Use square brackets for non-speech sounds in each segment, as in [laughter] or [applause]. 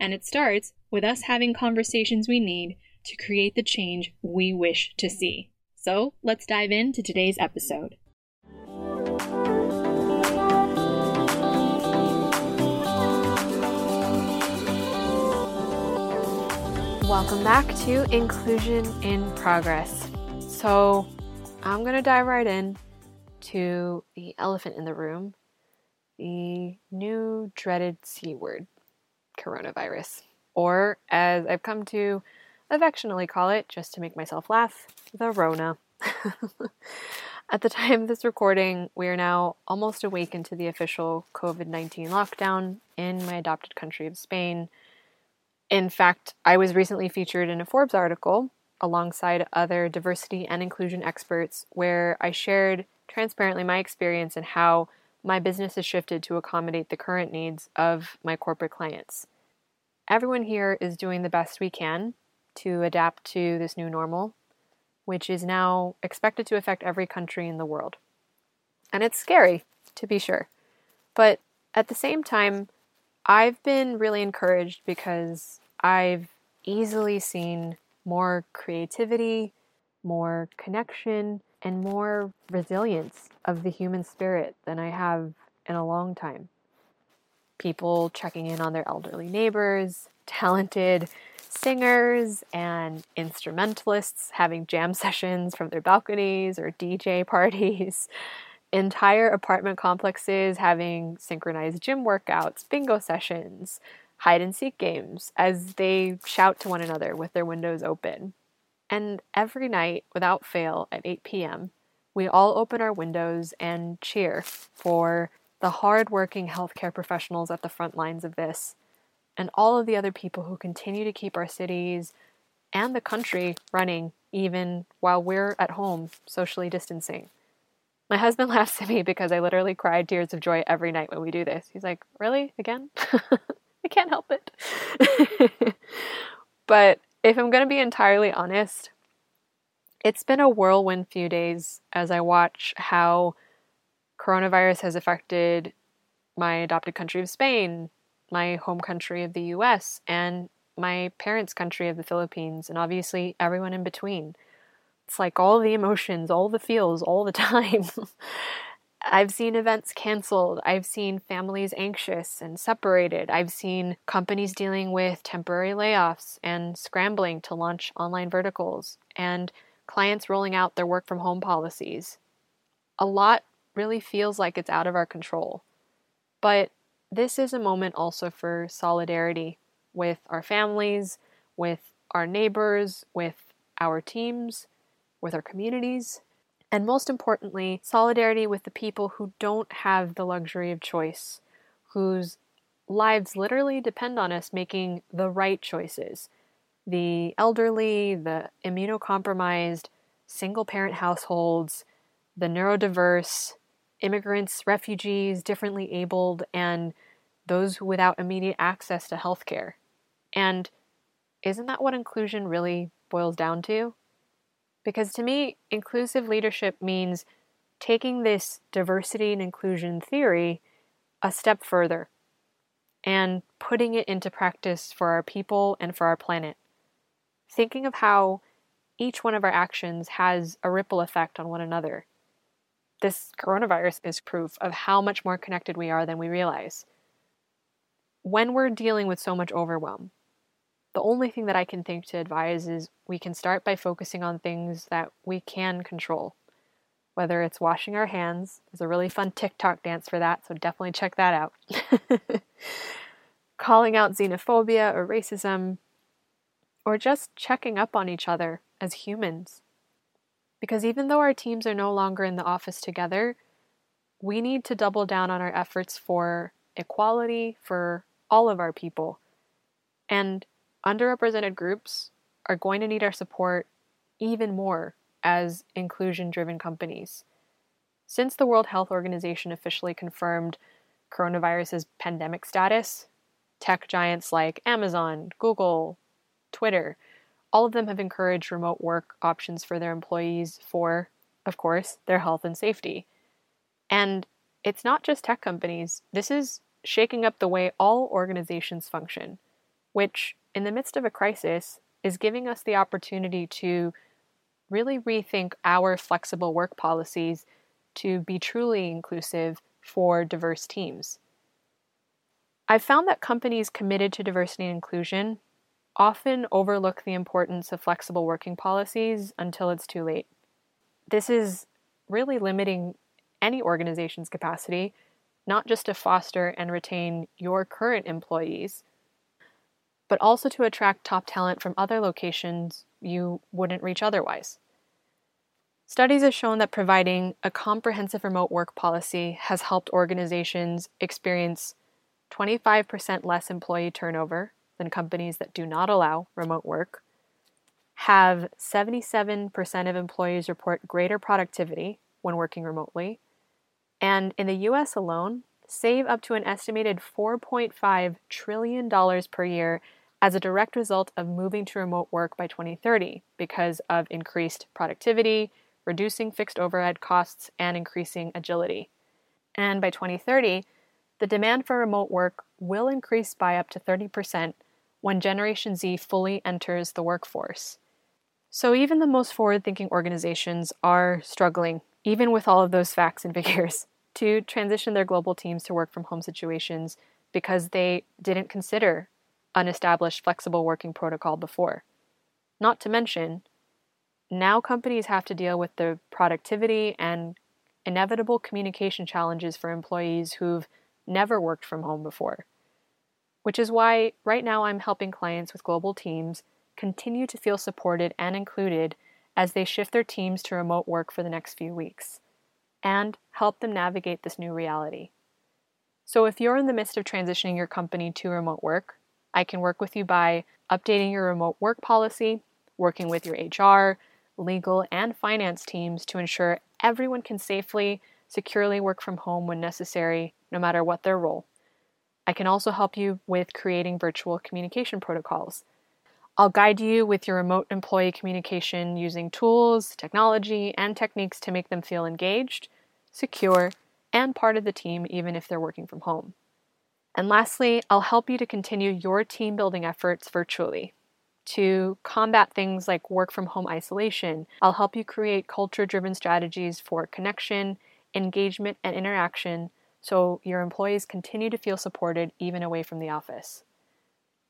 And it starts with us having conversations we need to create the change we wish to see. So let's dive into today's episode. Welcome back to Inclusion in Progress. So, I'm going to dive right in to the elephant in the room, the new dreaded C word coronavirus, or as I've come to affectionately call it, just to make myself laugh, the Rona. [laughs] At the time of this recording, we are now almost a week into the official COVID 19 lockdown in my adopted country of Spain. In fact, I was recently featured in a Forbes article alongside other diversity and inclusion experts where I shared transparently my experience and how my business has shifted to accommodate the current needs of my corporate clients. Everyone here is doing the best we can to adapt to this new normal, which is now expected to affect every country in the world. And it's scary, to be sure. But at the same time, I've been really encouraged because I've easily seen more creativity, more connection, and more resilience of the human spirit than I have in a long time. People checking in on their elderly neighbors, talented singers and instrumentalists having jam [laughs] sessions from their balconies or DJ parties, entire apartment complexes having synchronized gym workouts, bingo sessions, hide and seek games as they shout to one another with their windows open. And every night, without fail, at 8 p.m., we all open our windows and cheer for the hardworking healthcare professionals at the front lines of this, and all of the other people who continue to keep our cities and the country running even while we're at home socially distancing. My husband laughs at me because I literally cry tears of joy every night when we do this. He's like, Really? Again? [laughs] I can't help it. [laughs] but if I'm going to be entirely honest, it's been a whirlwind few days as I watch how coronavirus has affected my adopted country of Spain, my home country of the US, and my parents' country of the Philippines, and obviously everyone in between. It's like all the emotions, all the feels, all the [laughs] time. I've seen events canceled. I've seen families anxious and separated. I've seen companies dealing with temporary layoffs and scrambling to launch online verticals, and clients rolling out their work from home policies. A lot really feels like it's out of our control. But this is a moment also for solidarity with our families, with our neighbors, with our teams, with our communities, and most importantly, solidarity with the people who don't have the luxury of choice, whose lives literally depend on us making the right choices. The elderly, the immunocompromised, single parent households, the neurodiverse, immigrants, refugees, differently abled, and those without immediate access to healthcare. And isn't that what inclusion really boils down to? Because to me, inclusive leadership means taking this diversity and inclusion theory a step further and putting it into practice for our people and for our planet. Thinking of how each one of our actions has a ripple effect on one another. This coronavirus is proof of how much more connected we are than we realize. When we're dealing with so much overwhelm, the only thing that I can think to advise is we can start by focusing on things that we can control. whether it's washing our hands. There's a really fun TikTok dance for that, so definitely check that out. [laughs] Calling out xenophobia or racism, or just checking up on each other as humans. Because even though our teams are no longer in the office together, we need to double down on our efforts for equality for all of our people. And underrepresented groups are going to need our support even more as inclusion driven companies. Since the World Health Organization officially confirmed coronavirus's pandemic status, tech giants like Amazon, Google, Twitter, all of them have encouraged remote work options for their employees for, of course, their health and safety. And it's not just tech companies, this is shaking up the way all organizations function, which, in the midst of a crisis, is giving us the opportunity to really rethink our flexible work policies to be truly inclusive for diverse teams. I've found that companies committed to diversity and inclusion often overlook the importance of flexible working policies until it's too late. This is really limiting any organization's capacity, not just to foster and retain your current employees, but also to attract top talent from other locations you wouldn't reach otherwise. Studies have shown that providing a comprehensive remote work policy has helped organizations experience 25% less employee turnover than companies that do not allow remote work, have 77% of employees report greater productivity when working remotely, and in the US alone, save up to an estimated $4.5 trillion per year as a direct result of moving to remote work by 2030 because of increased productivity, reducing fixed overhead costs, and increasing agility. And by 2030, the demand for remote work will increase by up to 30% when Generation Z fully enters the workforce. So, even the most forward thinking organizations are struggling, even with all of those facts and figures, [laughs] to transition their global teams to work from home situations because they didn't consider an established flexible working protocol before. Not to mention, now companies have to deal with the productivity and inevitable communication challenges for employees who've never worked from home before which is why right now I'm helping clients with global teams continue to feel supported and included as they shift their teams to remote work for the next few weeks and help them navigate this new reality. So, if you're in the midst of transitioning your company to remote work, I can work with you by updating your remote work policy, working with your HR, legal, and finance teams to ensure everyone can safely, securely work from home when necessary, no matter what their role. I can also help you with creating virtual communication protocols. I'll guide you with your remote employee communication using tools, technology, and techniques to make them feel engaged, secure, and part of the team even if they're working from home. And lastly, I'll help you to continue your team building efforts virtually. To combat things like work from home isolation, I'll help you create culture driven strategies for connection, engagement, and interaction so your employees continue to feel supported even away from the office.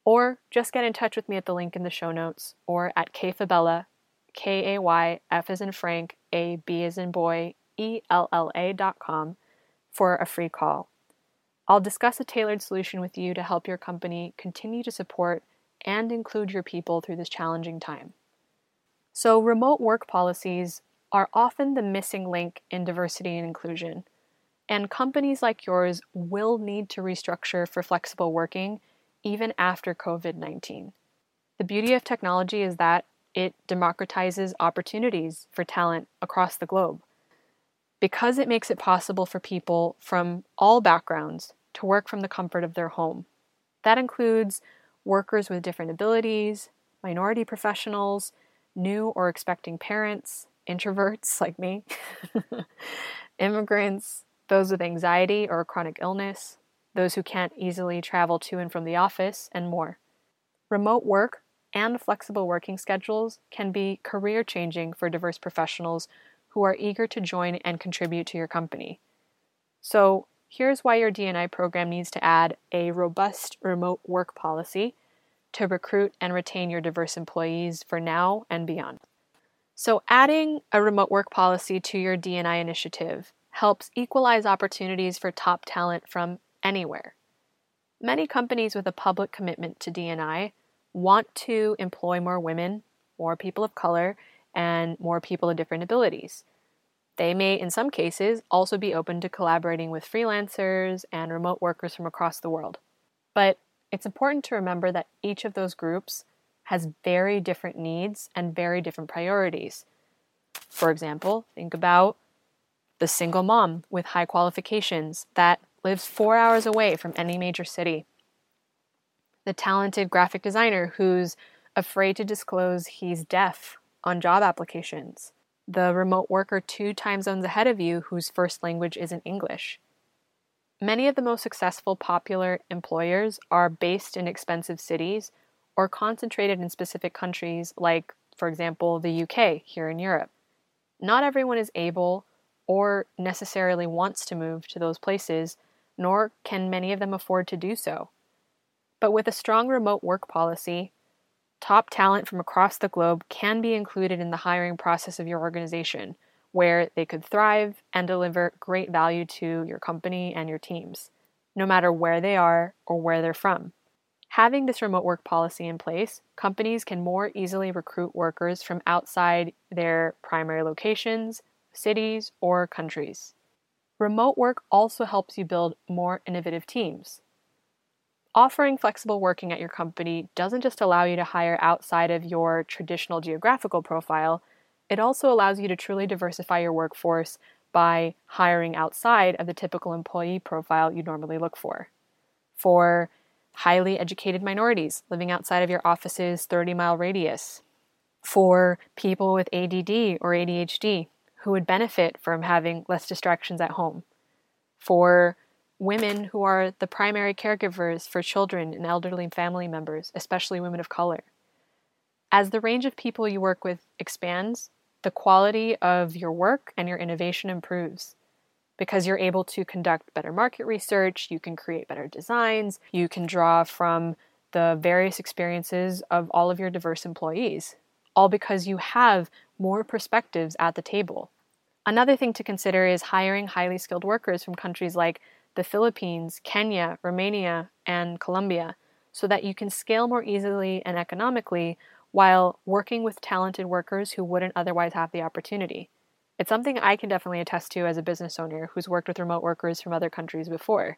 Or just get in touch with me at the link in the show notes or at kayfabella, K A Y F as in Frank, A B as in boy, E L L A dot com for a free call. I'll discuss a tailored solution with you to help your company continue to support and include your people through this challenging time. So, remote work policies are often the missing link in diversity and inclusion and companies like yours will need to restructure for flexible working even after COVID 19. The beauty of technology is that it democratizes opportunities for talent across the globe. Because it makes it possible for people from all backgrounds to work from the comfort of their home. That includes workers with different abilities, minority professionals, new or expecting parents, introverts [laughs] like me, [laughs] immigrants, those with anxiety or chronic illness, those who can't easily travel to and from the office, and more. Remote work and flexible working schedules can be career changing for diverse professionals who are eager to join and contribute to your company. So, here's why your D&I program needs to add a robust remote work policy to recruit and retain your diverse employees for now and beyond. So, adding a remote work policy to your D&I initiative helps equalize opportunities for top talent from anywhere. Many companies with a public commitment to D&I want to employ more women, more people of color, and more people of different abilities. They may, in some cases, also be open to collaborating with freelancers and remote workers from across the world. But it's important to remember that each of those groups has very different needs and very different priorities. For example, think about the single mom with high qualifications that lives four hours away from any major city, the talented graphic designer who's afraid to disclose he's deaf on job applications, the remote worker two time zones ahead of you whose first language isn't English. Many of the most successful popular employers are based in expensive cities or concentrated in specific countries, like, for example, the UK here in Europe. Not everyone is able or necessarily wants to move to those places, nor can many of them afford to do so. But with a strong remote work policy, top talent from across the globe can be included in the hiring process of your organization, where they could thrive and deliver great value to your company and your teams, no matter where they are or where they're from. Having this remote work policy in place, companies can more easily recruit workers from outside their primary locations cities, or countries. Remote work also helps you build more innovative teams. Offering flexible working at your company doesn't just allow you to hire outside of your traditional geographical profile, it also allows you to truly diversify your workforce by hiring outside of the typical employee profile you normally look for. For highly educated minorities living outside of your office's 30 mile radius, for people with ADD or ADHD, who would benefit from having less distractions at home, for women who are the primary caregivers for children and elderly family members, especially women of color. As the range of people you work with expands, the quality of your work and your innovation improves because you're able to conduct better market research, you can create better designs, you can draw from the various experiences of all of your diverse employees, all because you have more perspectives at the table. Another thing to consider is hiring highly skilled workers from countries like the Philippines, Kenya, Romania, and Colombia so that you can scale more easily and economically while working with talented workers who wouldn't otherwise have the opportunity. It's something I can definitely attest to as a business owner who's worked with remote workers from other countries before.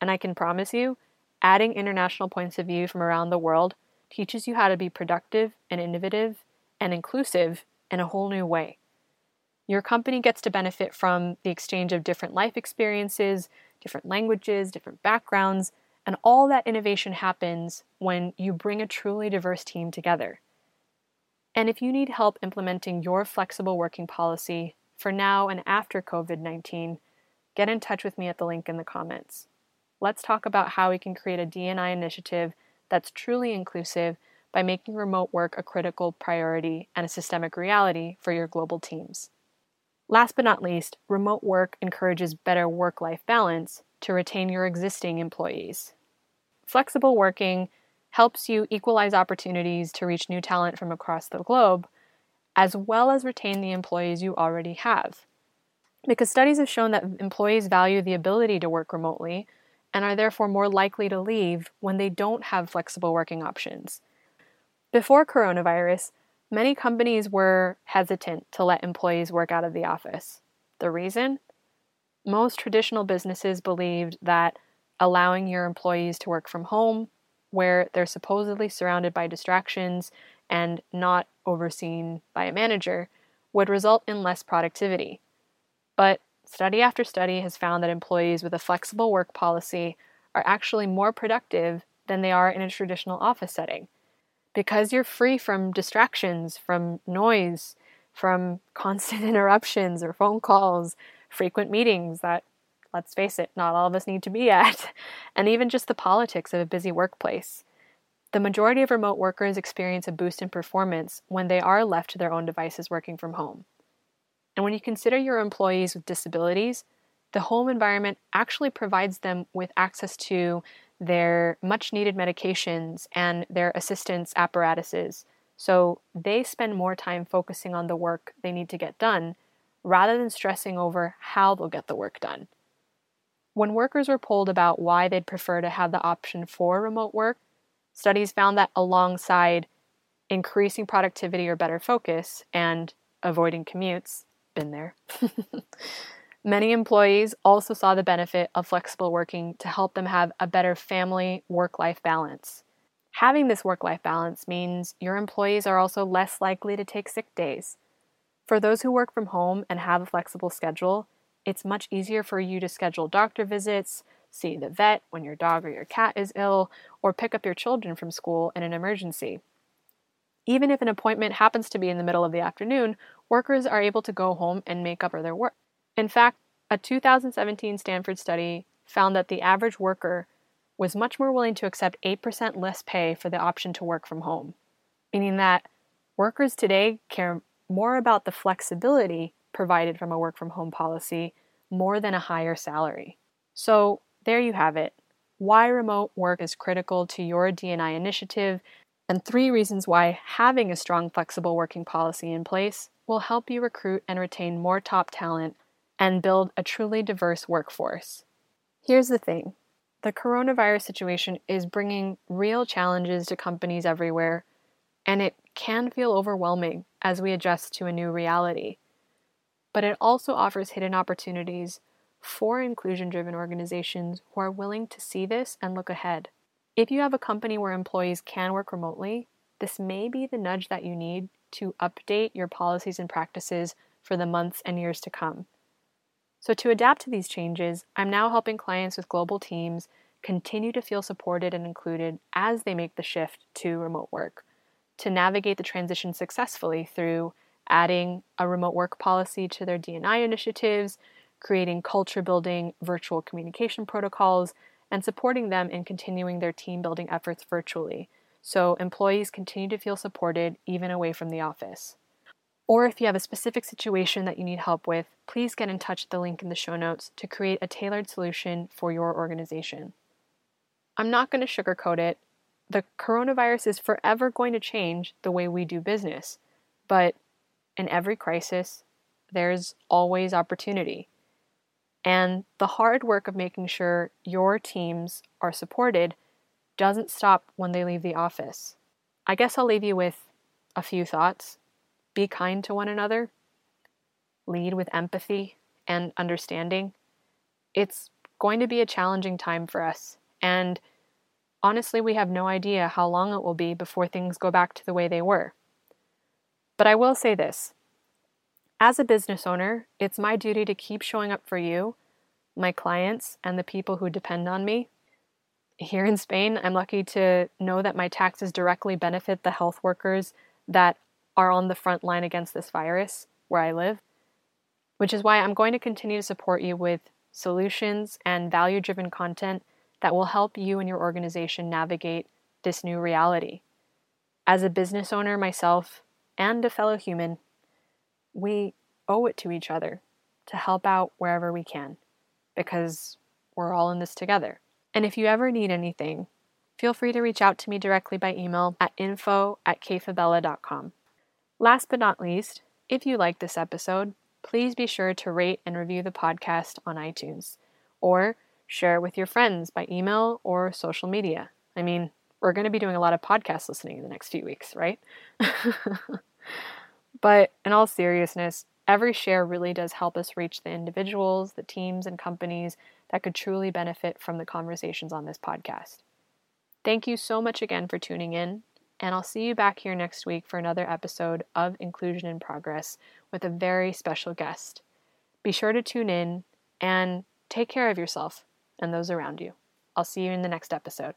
And I can promise you, adding international points of view from around the world teaches you how to be productive and innovative and inclusive in a whole new way. Your company gets to benefit from the exchange of different life experiences, different languages, different backgrounds, and all that innovation happens when you bring a truly diverse team together. And if you need help implementing your flexible working policy for now and after COVID 19, get in touch with me at the link in the comments. Let's talk about how we can create a D&I initiative that's truly inclusive by making remote work a critical priority and a systemic reality for your global teams. Last but not least, remote work encourages better work life balance to retain your existing employees. Flexible working helps you equalize opportunities to reach new talent from across the globe, as well as retain the employees you already have. Because studies have shown that employees value the ability to work remotely and are therefore more likely to leave when they don't have flexible working options. Before coronavirus, Many companies were hesitant to let employees work out of the office. The reason? Most traditional businesses believed that allowing your employees to work from home, where they're supposedly surrounded by distractions and not overseen by a manager, would result in less productivity. But study after study has found that employees with a flexible work policy are actually more productive than they are in a traditional office setting because you're free from distractions, from noise, from [laughs] constant interruptions or phone calls, frequent meetings that, let's face it, not all of us need to be [laughs] at, and even just the politics of a busy workplace. The majority of remote workers experience a boost in performance when they are left to their own devices working from home. And when you consider your employees with disabilities, the home environment actually provides them with access to their much needed medications and their assistance apparatuses So they spend more time focusing on the work they need to get done rather than stressing over how they'll get the work done. When workers were polled about why they'd prefer to have the option for remote work, studies found that alongside increasing productivity or better focus and avoiding commutes, been there, [laughs] many employees also saw the benefit of flexible working to help them have a better family work life balance. Having this work life balance means your employees are also less likely to take sick days. For those who work from home and have a flexible schedule, it's much easier for you to schedule doctor visits, see the vet when your dog or your cat is ill, or pick up your children from school in an emergency. Even if an appointment happens to be in the middle of the afternoon, workers are able to go home and make up for their work. In fact, a 2017 Stanford study found that the average worker was much more willing to accept 8% less pay for the option to work from home, meaning that workers today care more about the flexibility provided from a work from home policy more than a higher salary. So, there you have it. Why remote work is critical to your D&I initiative, and three reasons why having a strong flexible working policy in place will help you recruit and retain more top talent and build a truly diverse workforce. Here's the thing the coronavirus situation is bringing real challenges to companies everywhere, and it can feel overwhelming as we adjust to a new reality. But it also offers hidden opportunities for inclusion driven organizations who are willing to see this and look ahead. If you have a company where employees can work remotely, this may be the nudge that you need to update your policies and practices for the months and years to come. So, to adapt to these changes, I'm now helping clients with global teams continue to feel supported and included as they make the shift to remote work, to navigate the transition successfully through adding a remote work policy to their D&I initiatives, creating culture building virtual communication protocols, and supporting them in continuing their team building efforts virtually so employees continue to feel supported even away from the office. Or if you have a specific situation that you need help with, please get in touch at the link in the show notes to create a tailored solution for your organization. I'm not going to sugarcoat it. The coronavirus is forever going to change the way we do business, but in every crisis, there's always opportunity. And the hard work of making sure your teams are supported doesn't stop when they leave the office. I guess I'll leave you with a few thoughts. Be kind to one another. Lead with empathy and understanding. It's going to be a challenging time for us, and honestly, we have no idea how long it will be before things go back to the way they were. But I will say this as a business owner, it's my duty to keep showing up for you, my clients, and the people who depend on me. Here in Spain, I'm lucky to know that my taxes directly benefit the health workers that are on the front line against this virus where I live, which is why I'm going to continue to support you with solutions and value driven content that will help you and your organization navigate this new reality. As a business owner myself and a fellow human, we owe it to each other to help out wherever we can because we're all in this together. And if you ever need anything, feel free to reach out to me directly by email at info at kayfabella.com. Last but not least, if you like this episode, please be sure to rate and review the podcast on iTunes or share it with your friends by email or social media. I mean, we're going to be doing a lot of podcast listening in the next few weeks, right? [laughs] but in all seriousness, every share really does help us reach the individuals, the teams, and companies that could truly benefit from the conversations on this podcast. Thank you so much again for tuning in, and I'll see you back here next week for another episode of Inclusion in Progress with a very special guest. Be sure to tune in and take care of yourself and those around you. I'll see you in the next episode.